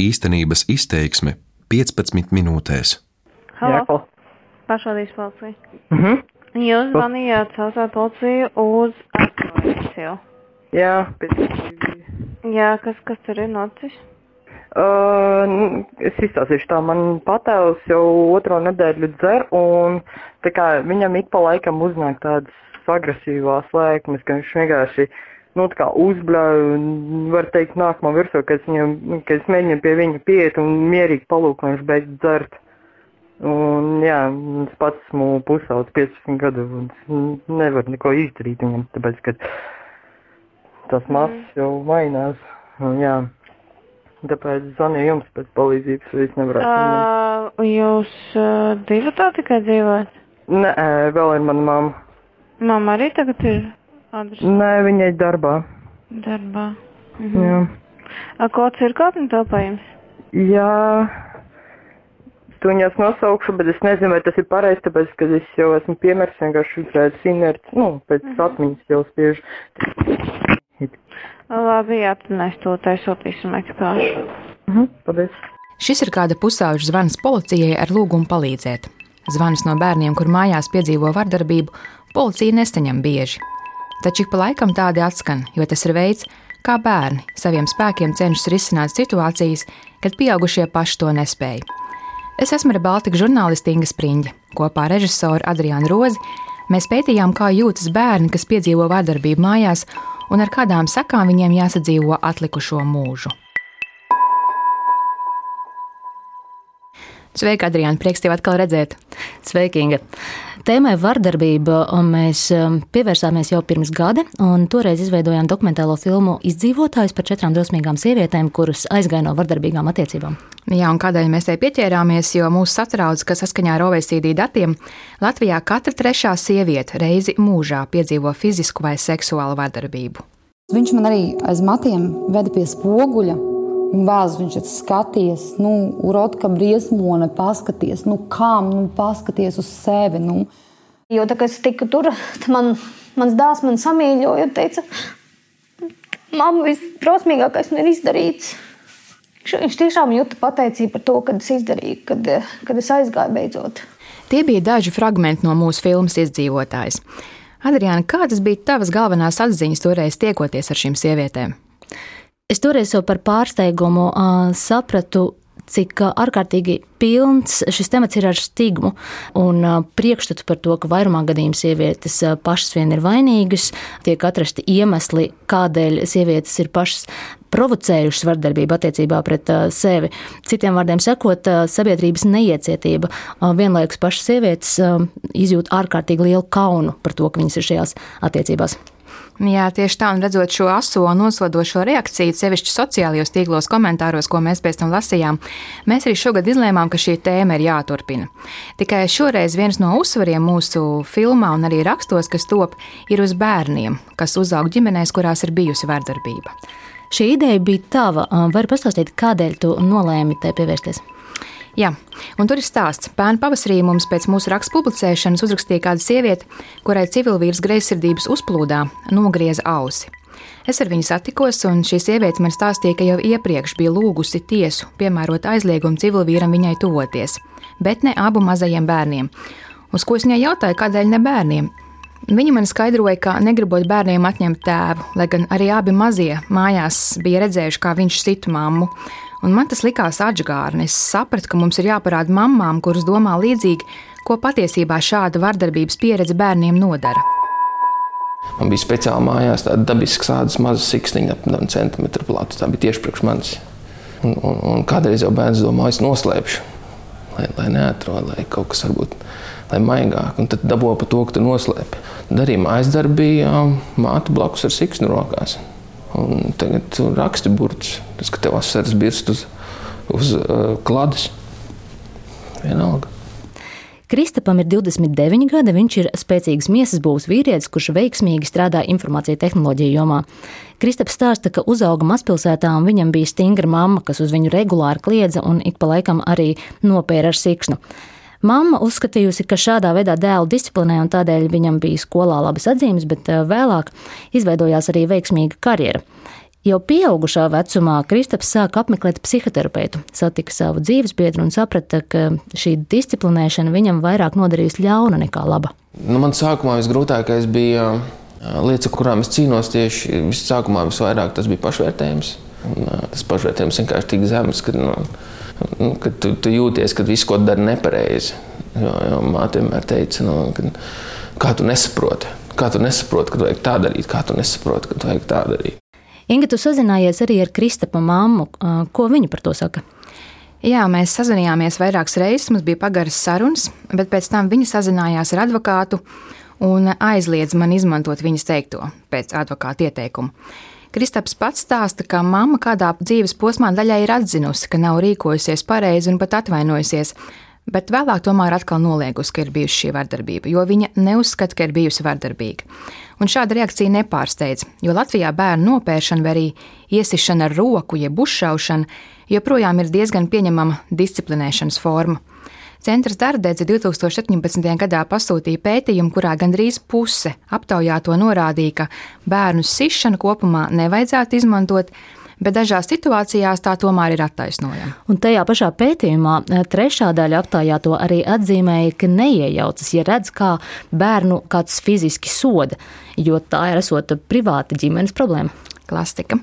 Īstenības izteiksme 15 minūtēs. Halo, pašvaldības policija. Mhm. Jūs zvanījāt saucāt policiju uz atklājumu. Jā, bet, Jā, kas, kas tur ir noticis? uh, es izstāstīšu tā, man patēvs jau otro nedēļu dzer, un tā kā viņam ik pa laikam uznāk tādas agresīvās lēkmes, ka viņš vienkārši, nu, tā kā uzbļauj, un var teikt, nāk man virsū, ka es viņam, ka es mēģinu pie viņa pieiet un mierīgi palūk, lai viņš beidz dzert. Un, jā, es pats esmu pusauts 15 gadu, un nevaru neko izdarīt viņam, tāpēc, ka tas masas jau mainās. Un, jā, tāpēc zvanīju jums pēc palīdzības, es nevarētu. Uh, Uh, jūs uh, divi tā tikai dzīvojat? Nē, vēl ir mana mamma. Mamma arī tagad ir adresē Nē, viņa ir darbā. darbā. Mhm. Jā. A, kods ir kāpņu telpājums? Jā. Tu viņas nosaukšu, bet es nezinu, vai tas ir pareizi, tāpēc, ka es jau esmu piemērs vienkārši uzrēdis inerts, nu, pēc Mhm. atmiņas jau spiež. Labi, jā, tad mēs to tai sūtīsim ekipāžu. Mhm, paldies. Šis ir kāda pusauģa zvans policijai ar lūgumu palīdzēt. Zvans no bērniem, kur mājās piedzīvo vardarbību, policija nesaņem bieži. Taču ik pa laikam tādi atskan, jo tas ir veids, kā bērni saviem spēkiem cenšas risināt situācijas, kad pieaugušie paši to nespēja. Es esmu Baltika žurnāliste Inga Spriņģa. Kopā ar režisoru Adriānu Rozi mēs pētījām, kā jūtas bērni, kas piedzīvo vardarbību mājās, un ar kādām sakām viņiem jāsadzīvo atlikušo mūžu. Sveika, Adriāna! Prieks tevi atkal redzēt! Sveiki, Inga! Tēmai vardarbība mēs um, pievērsāmies jau pirms gada, un toreiz izveidojām dokumentālo filmu Izdzīvotājs par četrām drosmīgām sievietēm, kuras aizgāja no vardarbīgām attiecībām. Jā, un kādēļ mēs tai pieķērāmies? Jo mūs satrauc, ka saskaņā ar OECD datiem Latvijā katra trešā sieviete reizi mūžā piedzīvo fizisku vai seksuālu vardarbību. Viņš man arī aiz matiem veda pie spoguļa. Un bāzes viņš ir skaties, nu, urotka briesmone, paskaties, nu, kā, nu, paskaties uz sevi. Nu. Jo tā kā es tiku tur, tad man, mans dēls man samīļoja un teica, mamma, visdrausmīgākais man ir izdarīts. Viņš- Viņš tiešām jūta pateicību par to, kad es izdarīju, kad, kad es aizgāju beidzot. Tie bija daži fragmenti no mūsu filmas izdzīvotājs. Adriāna, kādas bija tavas galvenās atziņas toreiz tiekoties ar šīm sievietēm? Es toreiz jau par pārsteigumu uh, sapratu, cik ārkārtīgi pilns šis temats ir ar stigmu un priekšstatu par to, ka vairumā gadījumā sievietes pašas vien ir vainīgas, tiek atrasti iemesli, kādēļ sievietes ir pašas provocējušas vardarbību attiecībā pret sevi. Citiem vārdiem sakot, sabiedrības neiecietība. Vienlaikus pašas sievietes izjūt ārkārtīgi lielu kaunu par to, ka viņas ir šajās attiecībās. Jā, tieši tā, un redzot šo aso un nosodošo reakciju, sevišķi sociālajos tīklos, komentāros, ko mēs pēc tam lasījām, mēs arī šogad izlēmām, ka šī tēma ir jāturpina. Tikai šoreiz viens no uzsvariem mūsu filmā un arī rakstos, kas top, ir uz bērniem, kas uzaug ģimenēs, kurās ir bijusi vardarbība. Šī ideja bija tava. Vari pastāstīt, kādēļ tu nolēmi tai pievērsties? Jā, un tur ir stāsts. Pērn pavasarī mums pēc mūsu rakstu publicēšanas uzrakstīja kāda sieviete, kurai civilvīrs greizsirdības uzplūdā nogrieza ausi. Es ar viņu satikos, un šī sieviete man stāstīja, ka jau iepriekš bija lūgusi tiesu piemērot aizliegumu civilvīram viņai tuvoties, bet ne abu mazajiem bērniem. Uz ko es viņai jautāju, kādēļ ne bērniem? Viņa man skaidroja, ka negribot bērniem atņemt tēvu, lai gan arī abi mazie mājās bija redzējuši, kā viņš situ mammu. Un man tas likās atgādni. Es sapratu, ka mums ir jāparāda mamām, kuras domā līdzīgi, ko patiesībā šāda vardarbības pieredze bērniem nodara. Man bija speciāli mājās tāda dabiska tādas mazas siksniņa, apmēram centimetru plata. Tā bija tieši priekš manis. Un, un, un kādreiz jau bērns domāja, es noslēpšu, lai, lai neatrod, lai kaut kas varbūt lai maigāk. Un tad dabūja par to, ka tu noslēpi. Tad arī mājas darbīja māte blakus ar siksnu rokās. Un tagad tu raksti burts, tas, ka tev asaras birst uz, uz uh, klades. Vienalga. Kristapam ir 29 gadi, viņš ir spēcīgs miesas būvs vīrietis, kurš veiksmīgi strādā informācija tehnoloģiju jomā. Kristaps stāsta, ka uzauga mazpilsētā un viņam bija stingra mamma, kas uz viņu regulāri kliedza un ik pa laikam arī nopēra ar sikšnu. Mamma uzskatījusi, ka šādā veidā dēlu disciplinē un tādēļ viņam bija skolā labas atzīmes, bet vēlāk izveidojās arī veiksmīga karjera. Jau pieaugušā vecumā Kristaps sāka apmeklēt psihoterapeitu, satika savu dzīvesbiedru un saprata, ka šī disciplinēšana viņam vairāk nodarījusi ļauna nekā laba. Nu, man sākumā visgrūtākais bija lietas, ar kurām es cīnos tieši visvairāk tas bija pašvērtējums. Un, tas pašvērtējums vienkārši tik zems, ka, nu, nu, ka tu, tu jūties, ka viss, ko dari nepareizi. Jo, jo māte vienmēr teica, nu, ka, kā tu nesaproti, kā tu nesaproti, ka vajag tā darīt, kā tu nesaproti, ka vajag tā darīt. Inga, tu sazinājies arī ar Kristapa mammu. Ko viņa par to saka? Jā, mēs sazinājāmies vairākas reizes, mums bija pagaras sarunas, bet pēc tam viņa sazinājās ar advokātu un aizliedz man izmantot viņas teikto pēc advokāta ieteikuma. Kristaps pats stāsta, ka mamma kādā dzīves posmā daļai ir atzinusi, ka nav rīkojusies pareizi un pat atvainojusies, bet vēlāk tomēr atkal noliegusi, ka ir bijusi šī vardarbība, jo viņa neuzskata, ka ir bijusi vardarbīga. Un šāda reakcija nepārsteidz, jo Latvijā bērnu nopēršana vai arī iesišana ar roku, jeb uzšaušana, joprojām ir diezgan pieņemama disciplinēšanas forma. Centrs Dārdedze 2017. gadā pasūtīja pētījumu, kurā gandrīz puse aptaujāto norādīja, ka bērnu sišanu kopumā nevajadzētu izmantot, bet dažās situācijās tā tomēr ir attaisnojama. Un tajā pašā pētījumā eh, trešā daļa aptājā to arī atzīmēja, ka neiejaucas, ja redz, kā bērnu kāds fiziski soda, jo tā ir esot privāta ģimenes problēma klasika.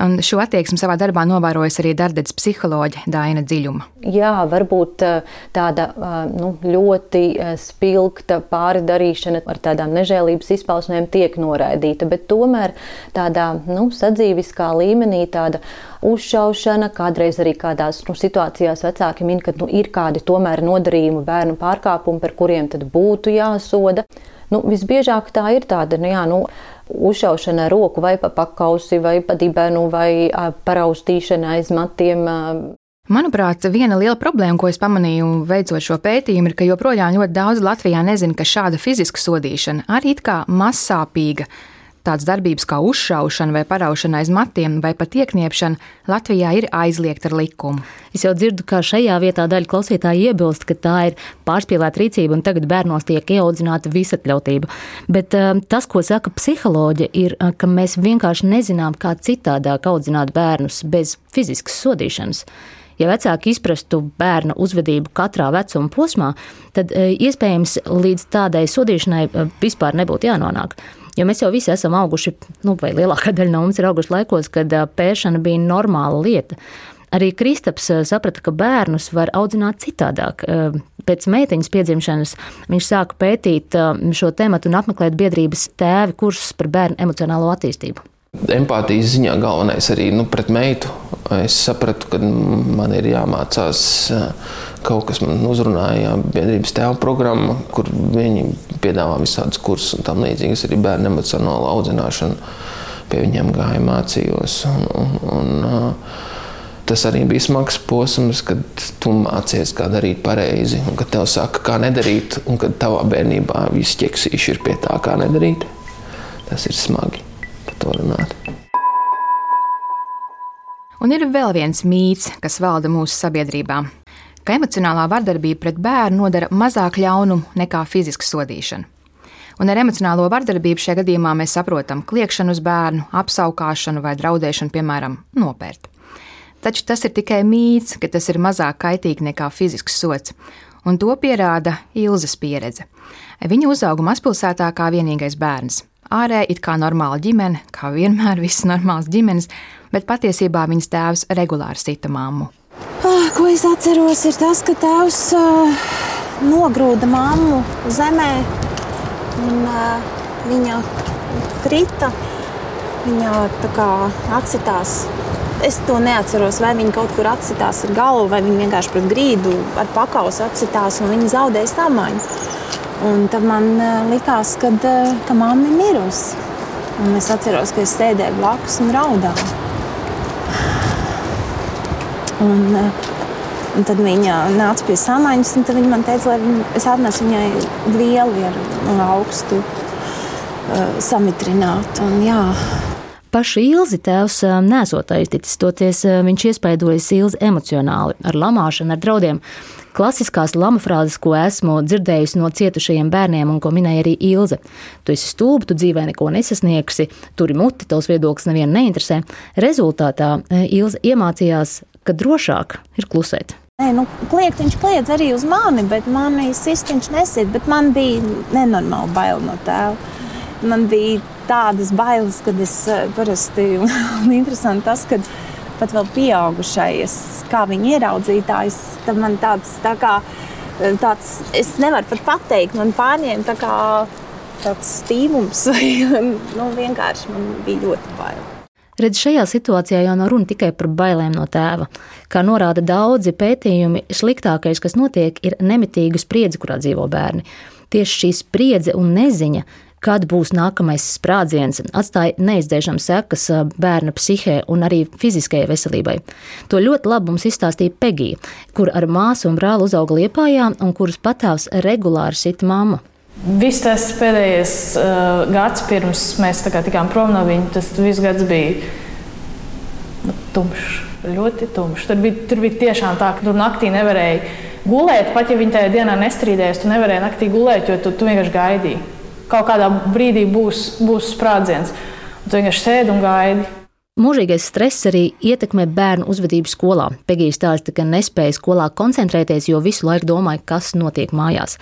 Un šo attieksmi savā darbā novērojas arī Dārdedes psiholoģe Daina Dziļuma. Jā, varbūt eh, tāda eh, nu, ļoti eh, spilgta pāridarīšana ar tādām nežēlības izpausmēm tiek noraidīta, bet tomēr tādā nu, sadzīviskā līmenī tāda uzšaušana, kādreiz arī kādās nu, situācijās vecāki min, ka nu, ir kādi tomēr nodarījumi bērnu pārkāpumi, par kuriem tad būtu jāsoda. Nu, visbiežāk tā ir tāda, nu, jā, nu, uzšaušana ar roku vai pa pakausi, vai pa dibenu, vai paraustīšana aiz matiem. Manuprāt, viena liela problēma, ko es pamanīju veicot šo pētījumu, ir, ka joprojām ļoti daudz Latvijā nezina, ka šāda fiziska sodīšana arī it kā mazsāpīga Tāds darbības kā uzšaušana vai paraušana aiz matiem vai pat iekniepšana Latvijā ir aizliegta ar likumu. Es jau dzirdu, ka šajā vietā daļa klausītāji iebilst, ka tā ir pārspīlēta rīcība un tagad bērnos tiek ieaudzināta visatļautība. Bet um, tas, ko saka psiholoģija, ir, uh, ka mēs vienkārši nezinām, kā citādāk audzināt bērnus bez fiziskas sodīšanas. Ja vecāki izprastu bērna uzvedību katrā vecuma posmā, tad uh, iespējams līdz tādai sodīšanai uh, vispār nebūtu jānonāk. Jo mēs jau visi esam auguši, nu, vai lielākā daļa no mums ir auguši laikos, kad pēšana bija normāla lieta. Arī Kristaps saprata, ka bērnus var audzināt citādāk. Pēc meitiņas piedzimšanas viņš sāka pētīt šo tēmu un apmeklēt biedrības tēvi kursus par bērnu emocionālo attīstību. Empātijas ziņā galvenais arī nu, pret meitu. Es sapratu, ka man ir jāmācās kaut kas man uzrunāja, biedrības tēva programma, kur viņi piedāvā visādus kursus un tam līdzīgi. Es arī bērnu emocionālu audzināšanu pie viņiem gāju mācījos. Un, un, un, tas arī bija smags posms, kad tu mācies, kā darīt pareizi, un kad tev saka, kā nedarīt, un kad tavā bērnībā viss ķeksīši ir pie tā, kā nedarīt. Tas ir smagi to runāt. Un ir vēl viens mīts, kas valda mūsu sabiedrībā ka emocionālā vardarbība pret bērnu nodara mazāk ļaunumu nekā fiziska sodīšana. Un ar emocionālo vardarbību šajā gadījumā mēs saprotam kliekšanu uz bērnu, apskaukšanu vai draudēšanu, piemēram, nopērt. Taču tas ir tikai mīts, ka tas ir mazāk kaitīgi nekā fizisks sots, un to pierāda Ilzas pieredze. Viņa uzauga mazpilsētā kā vienīgais bērns. Ārēji it kā normāla ģimene, kā vienmēr visas normālas ģimenes, bet patiesībā viņas tēvs regulāri sita mammu. Oh, ko es atceros, ir tas, ka tēvs uh, nogrūda mammu zemē, un uh, viņa krita. Viņa tā kā atsitās. Es to neatceros, vai viņa kaut kur atsitās ar galvu, vai viņa vienkārši pret grīdu ar pakausu atsitās, un viņa zaudēja samaņu. Un tad man uh, likās, kad, uh, ka mamma ir mirusi. Un es atceros, ka es sēdēju blakus un raudāju. Un, eh, un tad viņa nāca pie samaņas, un viņa man teica, lai es atnesu viņai vielu ar augstu samitrināt. Un, jā. Pašu Ilzi tēvs nesot aizticis, toties viņš iespaidojas Ilzi emocionāli, ar lamāšanu, ar draudiem. Klasiskās lama frāzes, ko esmu dzirdējusi no cietušajiem bērniem un ko minēja arī Ilze. Tu esi stulba, tu dzīvē neko nesasniegsi, turi muti, tavs viedoklis nevienu neinteresē. Rezultātā Ilze iemācījās, ka drošāk ir klusēt. Nē, nu, kliegt viņš kliedz arī uz mani, bet manī sistiņš nesit, bet man bija nenormāli bail no tēva. Man bija tādas bailes, kad es eh, parasti, un interesanti tas, ka pat vēl pieaugušais, kā viņi ieraudzītājs, tad man tāds, tā kā, tāds, es nevaru pat pateikt, man pārņēma tā kā tāds stīmums, vai nu, vienkārši man bija ļoti bail. Redz, šajā situācijā jau nav runa tikai par bailēm no tēva. Kā norāda daudzi pētījumi, sliktākais, kas notiek, ir nemitīga spriedze, kurā dzīvo bērni. Tieši šī spriedze un neziņa kad būs nākamais sprādziens, atstāja neizdzēšamas sekas bērna psihē un arī fiziskajai veselībai. To ļoti labi mums izstāstīja Pegija, kur ar māsu un brāli uzauga Liepājā un kuras patāvs regulāri sita mamma. Viss tas pēdējais uh, gads, pirms mēs tikām prom no viņa, tas viss gads bija nu, tumšs, ļoti tumšs. Tur bija, tur bija tiešām tā, ka tur naktī nevarēja gulēt. Pat ja viņa tajā dienā nestrīdējās, tu nevarēji naktī gulēt, jo tu, tu vienkārši gaidīji kaut kādā brīdī būs, būs sprādziens. Un tu vienkārši sēdi un gaidi. Mūžīgais stress arī ietekmē bērnu uzvedību skolā. Pegija stāsta, ka nespēja skolā koncentrēties, jo visu laiku domāja, kas notiek mājās.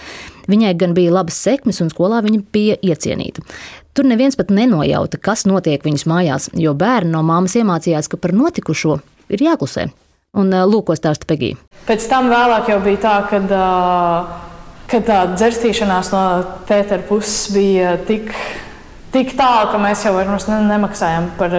Viņai gan bija labas sekmes, un skolā viņa bija iecienīta. Tur neviens pat nenojauta, kas notiek viņas mājās, jo bērni no māmas iemācījās, ka par notikušo ir jāklusē. Un lūko stāsta Pegija. Pēc tam vēlāk jau bija tā, ka. Uh ka tā dzerstīšanās no Pētera puses bija tik. Tik tālu, ka mēs jau ne, nemaksājām par,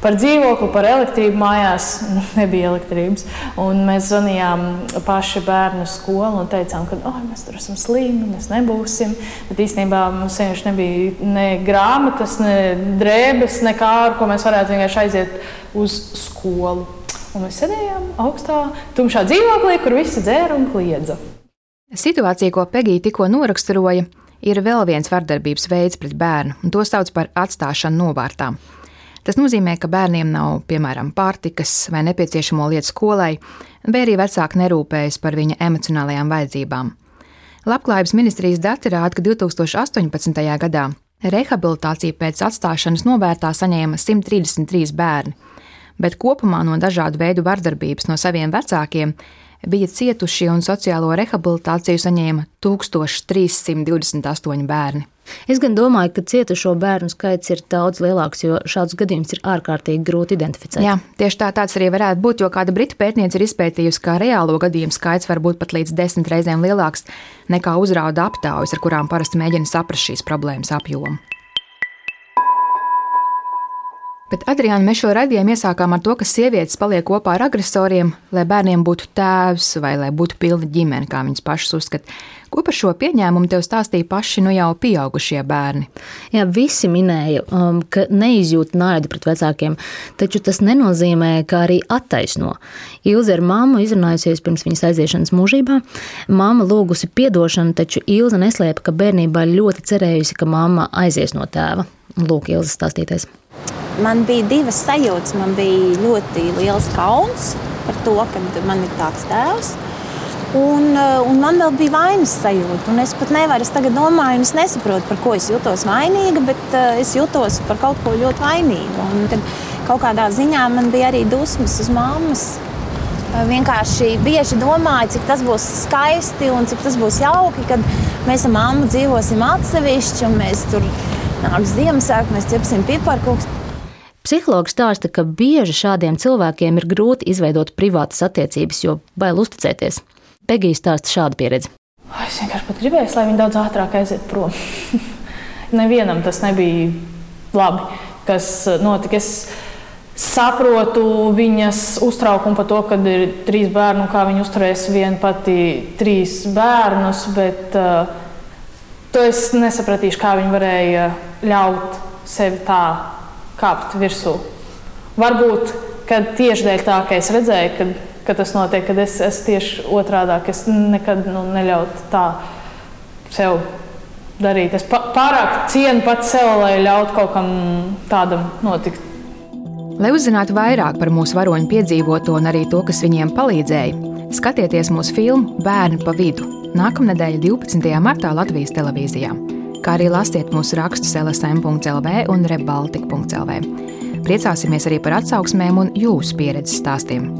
par dzīvokli, par elektrību mājās. Nebija elektrības. Un mēs zvanījām paši bērnu skolu un teicām, ka oh, mēs tur esam slimi, mēs nebūsim. Bet īstenībā mums vienkārši nebija ne grāmatas, ne drēbes, nekā ar ko mēs varētu vienkārši aiziet uz skolu. Un mēs sēdējām augstā, tumšā dzīvoklī, kur visi dzēra un kliedza. Situācija, ko Pegija tikko noraksturoja, ir vēl viens vardarbības veids pret bērnu, un to sauc par atstāšanu novārtā. Tas nozīmē, ka bērniem nav, piemēram, pārtikas vai nepieciešamo lietu skolai, vai arī vecāki nerūpējas par viņa emocionālajām vajadzībām. Labklājības ministrijas dati rāda, ka 2018. gadā rehabilitāciju pēc atstāšanas novērtā saņēma 133 bērni, bet kopumā no dažādu veidu vardarbības no saviem vecākiem bija cietuši un sociālo rehabilitāciju saņēma 1328 bērni. Es gan domāju, ka cietušo bērnu skaits ir daudz lielāks, jo šādus gadījumus ir ārkārtīgi grūti identificēt. Jā, tieši tā tāds arī varētu būt, jo kāda britu pētniece ir izpētījusi, ka reālo gadījumu skaits var būt pat līdz desmit reizēm lielāks nekā uzrauda aptaujas, ar kurām parasti mēģina saprast šīs problēmas apjomu. Bet, Adriāna, mēs šo raidījumu iesākām ar to, ka sievietes paliek kopā ar agresoriem, lai bērniem būtu tēvs vai lai būtu pilna ģimene, kā viņas pašas uzskata. Ko par šo pieņēmumu tev stāstīja paši nu jau pieaugušie bērni? Jā, visi minēja, um, ka neizjūt naidu pret vecākiem, taču tas nenozīmē, ka arī attaisno. Ilze ar mammu izrunājusies pirms viņas aiziešanas mūžībā. Māma lūgusi atdošanu, taču Ilze neslēpa, ka bērnībā ļoti cerējusi, ka mamma aizies no tēva. Lūk, Ilze stāstīties man bija divas sajūtas. Man bija ļoti liels kauns par to, ka man ir tāds tēvs. Un, eh, un man vēl bija vainas sajūta. Es pat nevaru, es tagad domāju, es nesaprotu, par ko es jutos vainīga, bet uh, es jutos par kaut ko ļoti vainīgu. Un tad kaut kādā ziņā man bija arī dusmas uz mammas. Uh, vienkārši bieži domāju, cik tas būs skaisti un cik tas būs jauki, kad mēs ar mammu dzīvosim atsevišķi un mēs tur nāks Ziemassvētku, mēs cepsim piparkūkus. Psihologs stāsta, ka bieži šādiem cilvēkiem ir grūti izveidot privātas attiecības, jo bail uzticēties. Pegija stāsta šādu pieredzi. Es vienkārši pat gribēju, lai viņi daudz ātrāk aiziet prom. Nevienam tas nebija labi, kas notika. Es saprotu viņas uztraukumu par to, ka ir trīs bērni un kā viņi uzturēs vienu pati trīs bērnus, bet uh, to es nesapratīšu, kā viņi varēja ļaut sevi tā kāpt virsū. Varbūt tieši dēļ tā, ka es redzēju, ka, ka tas notiek, kad es esmu tieši otrādi. Es nekad nu, neļautu tā sev darīt. Es pārāk cienu pats sev, lai ļautu kaut kam tādam notikt Lai uzzinātu vairāk par mūsu varoņu piedzīvoto un arī to, kas viņiem palīdzēja, skatieties mūsu filmu Bērni pa vidu nākamnedēļ 12. martā Latvijas televīzijā, kā arī lasiet mūsu rakstus LSM.CLV un Rebaltika.CLV. Priecāsimies arī par atsauksmēm un jūsu pieredzes stāstiem.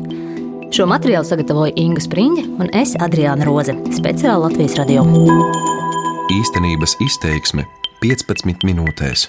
Šo materiālu sagatavoja Inga Spriņģe un es Adriāna Roze, speciāli Latvijas radio. Īstenības izteiksme 15 minūtēs.